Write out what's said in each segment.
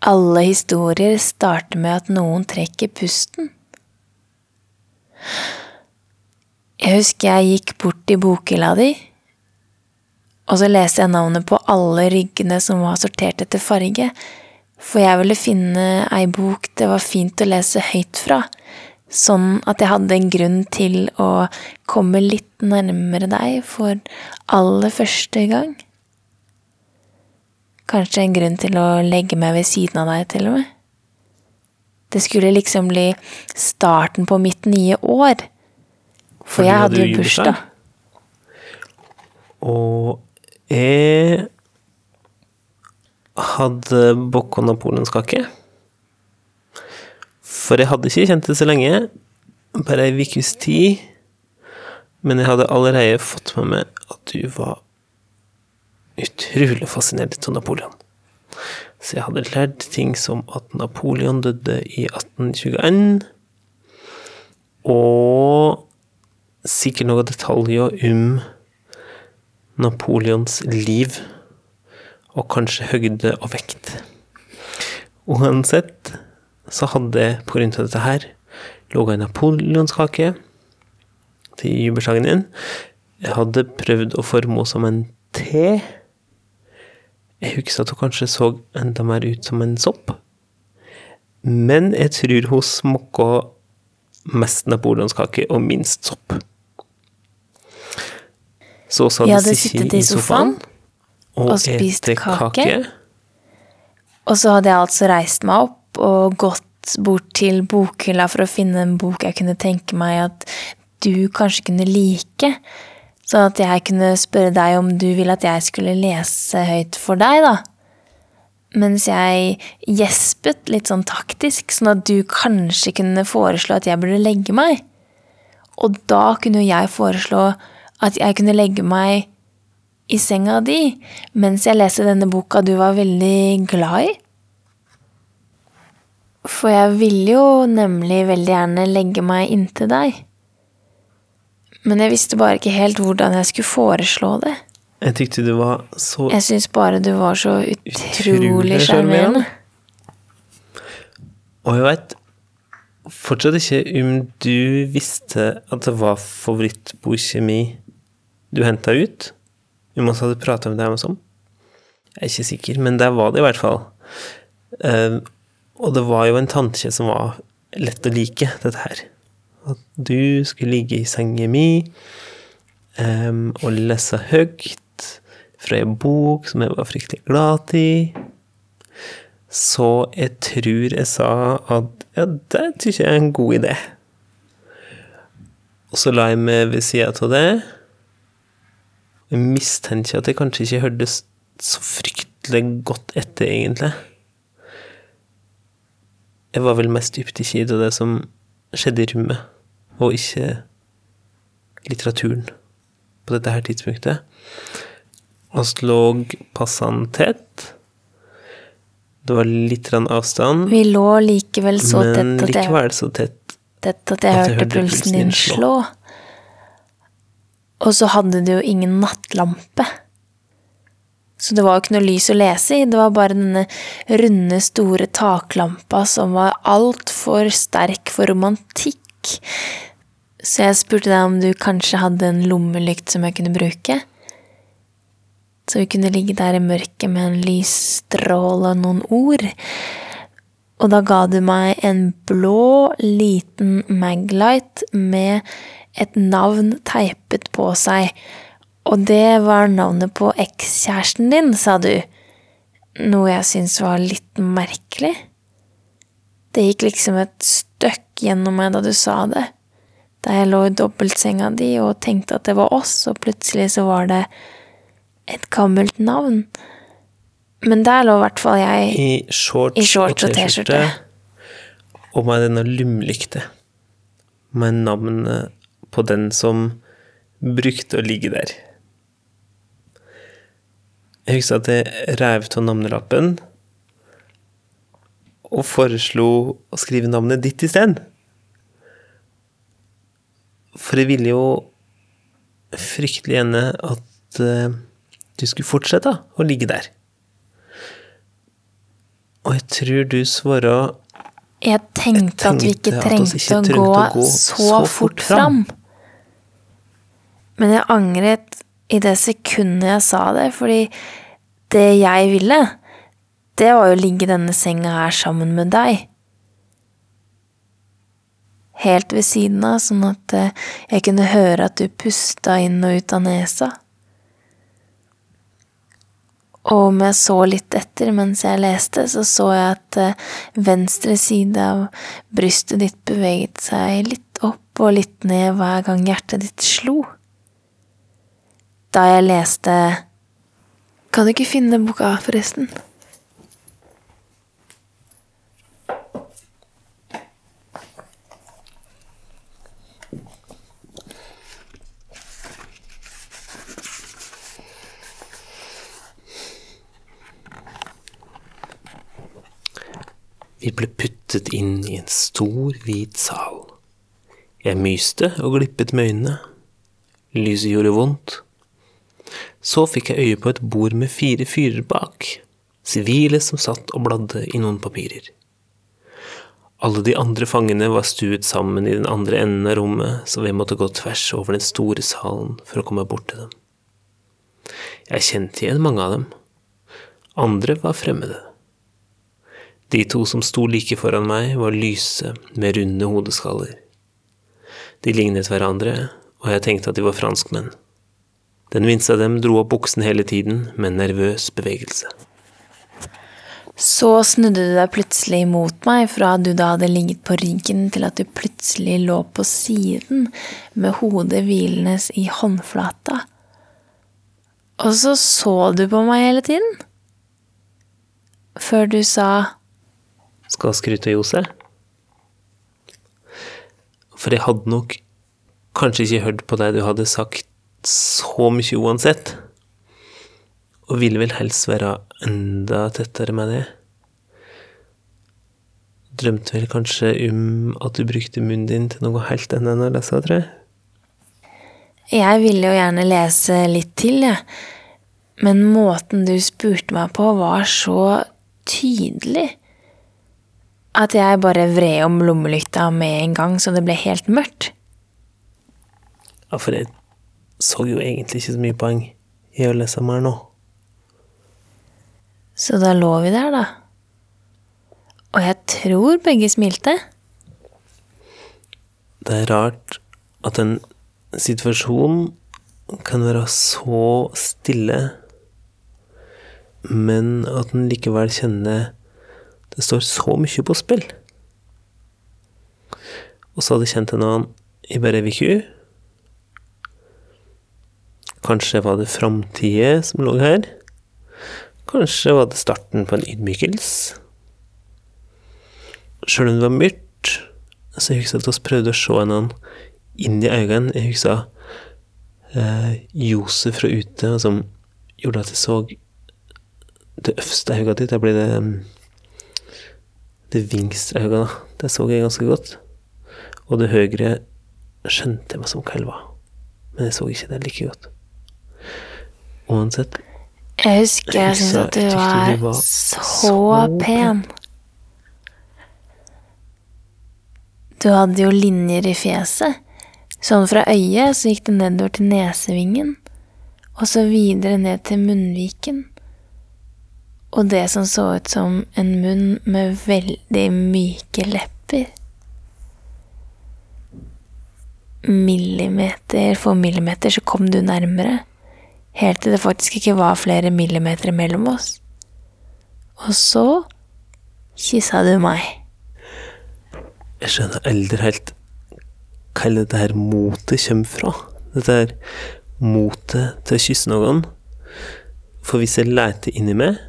Alle historier starter med at noen trekker pusten. Jeg husker jeg gikk bort i bokhylla di, og så leste jeg navnet på alle ryggene som var sortert etter farge, for jeg ville finne ei bok det var fint å lese høyt fra, sånn at jeg hadde en grunn til å komme litt nærmere deg for aller første gang. Kanskje en grunn til å legge meg ved siden av deg, til og med. Det skulle liksom bli starten på mitt nye år. For Fordi jeg hadde jo bursdag. Og jeg hadde bokk og napoleonskake. For jeg hadde ikke kjent det så lenge, bare ei ukes tid. Men jeg hadde allerede fått med meg at du var utrolig fascinert av Napoleon. Så jeg hadde lært ting som at Napoleon døde i 1821, og sikkert noen detaljer om Napoleons liv, og kanskje høgde og vekt. Uansett så hadde jeg på grunn av dette her laga en napoleonskake til jubelsangen din. Jeg hadde prøvd å forme henne som en T. Jeg husker at hun kanskje så enda mer ut som en sopp. Men jeg tror hun smakka mest napoleonskake og minst sopp. Så sa ja, hadde sittet i sofaen og spist kake. Og så hadde jeg altså reist meg opp og gått bort til bokhylla for å finne en bok jeg kunne tenke meg at du kanskje kunne like. Sånn at jeg kunne spørre deg om du ville at jeg skulle lese høyt for deg, da. Mens jeg gjespet litt sånn taktisk, sånn at du kanskje kunne foreslå at jeg burde legge meg. Og da kunne jeg foreslå at jeg kunne legge meg i senga di mens jeg leste denne boka du var veldig glad i. For jeg ville jo nemlig veldig gjerne legge meg inntil deg. Men jeg visste bare ikke helt hvordan jeg skulle foreslå det. Jeg tykte du var så Jeg syns bare du var så Utrolig sjarmerende. Og jeg veit fortsatt ikke om du visste at det var favorittbokjemi du henta ut. Om vi hadde prata med deg om sånn. Jeg er ikke sikker, men der var det i hvert fall. Eh, og det var jo en tannkje som var lett å like, dette her. At du skulle ligge i senga mi um, og lese høyt fra ei bok som jeg var fryktelig glad i. Så jeg tror jeg sa at ja, det syns jeg er en god idé. Og så la jeg meg ved sida av det. Jeg mistenker at jeg kanskje ikke hørtes så fryktelig godt etter, egentlig. Jeg var vel mest dypt opptatt av det som skjedde i rommet, og ikke litteraturen på dette her tidspunktet. Vi lå passende tett. Det var litt avstand, Vi lå likevel så men tett at likevel så tett. tett at jeg at jeg hørte pulsen din slå. Og så hadde du jo ingen nattlampe. Så det var jo ikke noe lys å lese i, det var bare denne runde, store taklampa som var altfor sterk for romantikk. Så jeg spurte deg om du kanskje hadde en lommelykt som jeg kunne bruke. Så vi kunne ligge der i mørket med en lysstråle og noen ord. Og da ga du meg en blå, liten Maglite med et navn teipet på seg. Og det var navnet på ekskjæresten din, sa du. Noe jeg syntes var litt merkelig. Det gikk liksom et støkk gjennom meg da du sa det. Da jeg lå i dobbeltsenga di og tenkte at det var oss, og plutselig så var det et gammelt navn. Men der lå i hvert fall jeg I shorts, I shorts og. T-skjorte. Og med denne lumlykte. Med navnet på den som brukte å ligge der. Jeg husker at jeg reiv av navnelappen og foreslo å skrive navnet ditt isteden. For jeg ville jo fryktelig gjerne at eh, du skulle fortsette å ligge der. Og jeg tror du svarer Jeg tenkte, at vi ikke trengte, ikke trengte, å, gå å gå så, så fort fort fram. fram. Men jeg angret i det sekundet jeg sa det, fordi det jeg ville, det var jo å ligge i denne senga her sammen med deg. Helt ved siden av, sånn at eh, jeg kunne høre at du pusta inn og ut av nesa. Og om jeg så litt etter mens jeg leste, så så jeg at eh, venstre side av brystet ditt beveget seg litt opp og litt ned hver gang hjertet ditt slo. Da jeg leste Kan du ikke finne boka, forresten? Vi ble puttet inn i en stor, hvit sal. Jeg myste og glippet med øynene. Lyset gjorde vondt. Så fikk jeg øye på et bord med fire fyrer bak, sivile som satt og bladde i noen papirer. Alle de andre fangene var stuet sammen i den andre enden av rommet, så vi måtte gå tvers over den store salen for å komme bort til dem. Jeg kjente igjen mange av dem. Andre var fremmede. De to som sto like foran meg, var lyse, med runde hodeskaller. De lignet hverandre, og jeg tenkte at de var franskmenn. Den minste av dem dro opp buksen hele tiden, med en nervøs bevegelse. Så snudde du deg plutselig mot meg, fra du da hadde ligget på ryggen, til at du plutselig lå på siden, med hodet hvilende i håndflata. Og så så du på meg hele tiden. Før du sa Skal skryte av Jose? For jeg hadde nok kanskje ikke hørt på deg du hadde sagt så mye uansett, og ville vel helst være enda tettere med det. Drømte vel kanskje om at du brukte munnen din til noe helt annet enn å lese, tror jeg. Jeg ville jo gjerne lese litt til, jeg. Men måten du spurte meg på, var så tydelig at jeg bare vred om lommelykta med en gang, så det ble helt mørkt. Ja, for jeg så jo egentlig ikke så mye poeng i å lese mer nå. Så da lå vi der, da. Og jeg tror begge smilte. Det er rart at en situasjon kan være så stille, men at en likevel kjenner det står så mye på spill. Og så hadde jeg kjent en annen i bare ei uke. Kanskje var det framtida som lå her. Kanskje var det starten på en ydmykelse. Sjøl om det var mørkt, så husker jeg at vi prøvde å se hverandre inn i øynene. Jeg husker eh, Josef fra ute, som gjorde at jeg så det øverste øyet ditt. Da ble det mm, det vinstre øyet. Det så jeg ganske godt. Og det høyre skjønte jeg meg som hva var. Men jeg så ikke det like godt. Uansett, Jeg husker jeg syntes at du var, du var så, så pen. Du hadde jo linjer i fjeset. Sånn fra øyet så gikk det nedover til nesevingen, og så videre ned til munnviken. Og det som så ut som en munn med veldig myke lepper. Millimeter for millimeter så kom du nærmere, helt til det faktisk ikke var flere millimeter mellom oss. Og så kyssa du meg. jeg skjønner aldri helt hva dette her motet kommer fra. Dette her motet til å kysse noen. For hvis jeg leter inni meg,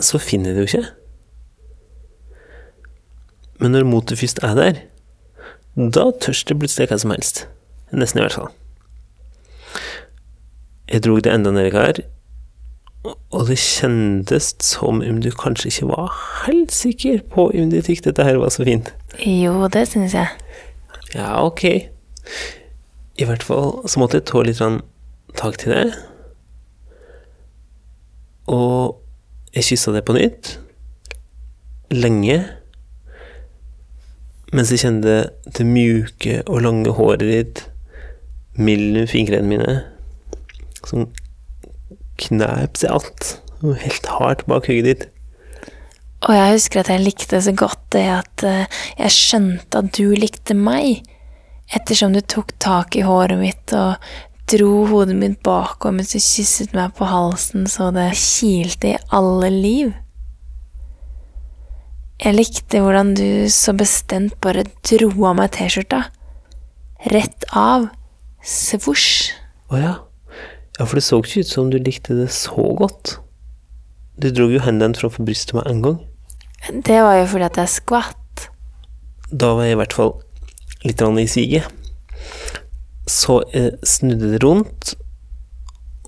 så finner jeg det jo ikke. Men når motet først er der, da tørs det plutselig hva som helst. Nesten i hvert fall. Jeg dro det enda ned i kar, og det kjentes som om du kanskje ikke var helt sikker på om du tykte dette her var så fint. Jo, det syns jeg. Ja, ok. I hvert fall så måtte jeg ta litt tak til det. Og jeg kyssa det på nytt. lenge. Mens jeg kjente det mjuke og lange håret ditt mellom fingrene mine. Som knep seg alt. Helt hardt bak hugget ditt. Og jeg husker at jeg likte så godt det at eh, jeg skjønte at du likte meg, ettersom du tok tak i håret mitt og dro hodet mitt bakover mens du kysset meg på halsen så det kilte i alle liv. Jeg likte hvordan du så bestemt bare dro av meg T-skjorta. Rett av. Svosj. Å ja. Ja, for det så ikke ut som du likte det så godt. Du dro jo hendene framfor brystet med en gang. Det var jo fordi at jeg skvatt. Da var jeg i hvert fall litt i siget. Så jeg snudde det rundt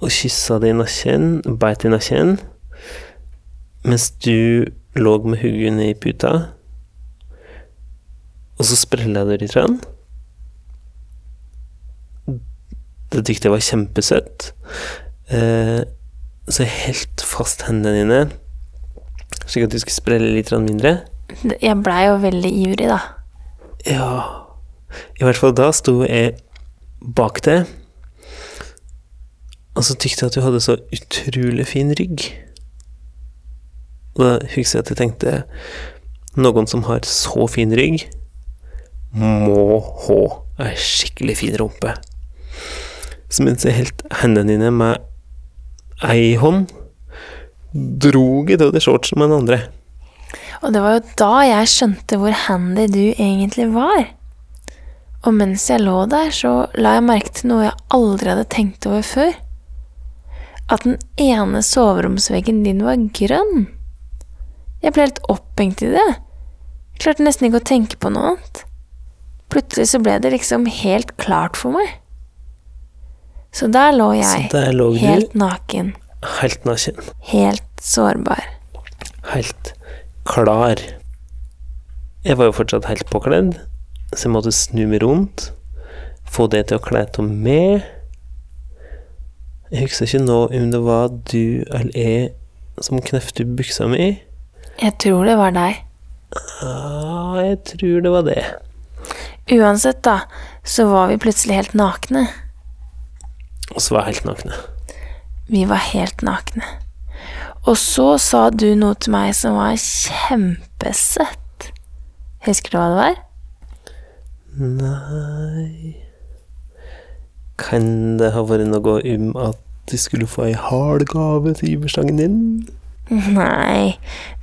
og kyssa det i nakken, beit i nakken, mens du lå med huggen i puta. Og så sprella du litt. grann. Det jeg var kjempesøtt. Eh, så helt fast hendene dine, slik at du skulle sprelle litt mindre. Jeg blei jo veldig ivrig, da. Ja I hvert fall da sto jeg bak deg, og så tykte jeg at du hadde så utrolig fin rygg. Og da husker jeg at jeg tenkte Noen som har så fin rygg, må ha ei skikkelig fin rumpe. Så mens jeg helt hendene dine med ei hånd, drog jeg av deg shortsen med den andre. Og det var jo da jeg skjønte hvor handy du egentlig var. Og mens jeg lå der, så la jeg merke til noe jeg aldri hadde tenkt over før. At den ene soveromsveggen din var grønn. Jeg ble helt opphengt i det. Jeg klarte nesten ikke å tenke på noe annet. Plutselig så ble det liksom helt klart for meg. Så der lå jeg, der lå helt naken, Helt naken. helt sårbar. Helt klar. Jeg var jo fortsatt helt påkledd, så jeg måtte snu meg rundt, få det til å kle av meg. Jeg husker ikke nå om det var du eller jeg som knefte buksa mi. Jeg tror det var deg. Ja, jeg tror det var det. Uansett, da, så var vi plutselig helt nakne. Og så var jeg helt nakne. Vi var helt nakne. Og så sa du noe til meg som var kjempesøtt. Husker du hva det var? Nei Kan det ha vært noe om at du skulle få ei hard gave til bursdagen din? Nei,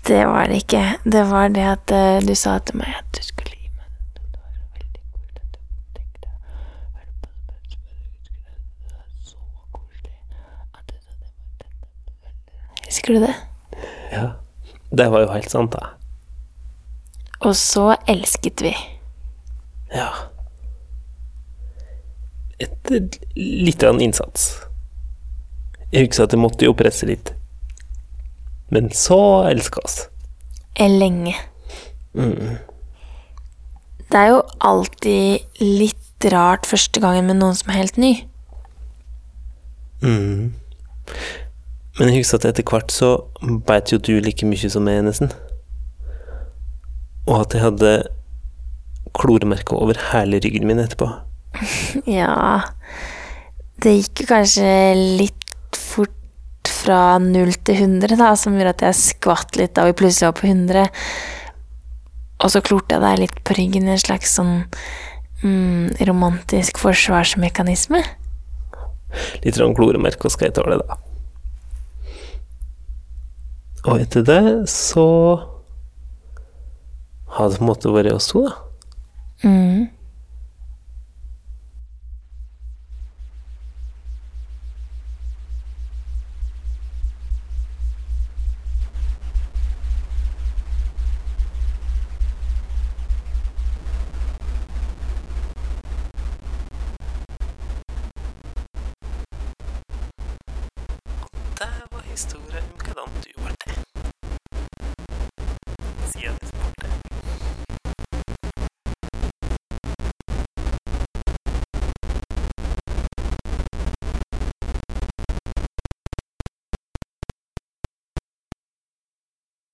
det var det ikke. Det var det at eh, du sa til meg at du skulle gi meg det. Det var veldig koselig at du tenkte å høre på det, men det var så koselig at du sa det var Husker du det? Ja. Det var jo helt sant, da. Og så elsket vi. Ja. Etter litt av en innsats. Jeg husker at jeg måtte jo presse litt. Men så elska oss. Lenge. Mm. Det er jo alltid litt rart første gangen med noen som er helt ny. Mm. Men jeg husker at etter hvert så beit jo du like mye som meg, nesten. Og at jeg hadde kloremerker over hele ryggen min etterpå. Ja Det gikk jo kanskje litt fort fra null til 100, da, som gjorde at jeg skvatt litt da vi plutselig var på 100. Og så klorte jeg deg litt på ryggen i en slags sånn mm, romantisk forsvarsmekanisme. Litt sånn kloremerker skal jeg tåle, da. Og etter det så har det på en måte vært oss to, da. Mm. Det var historien om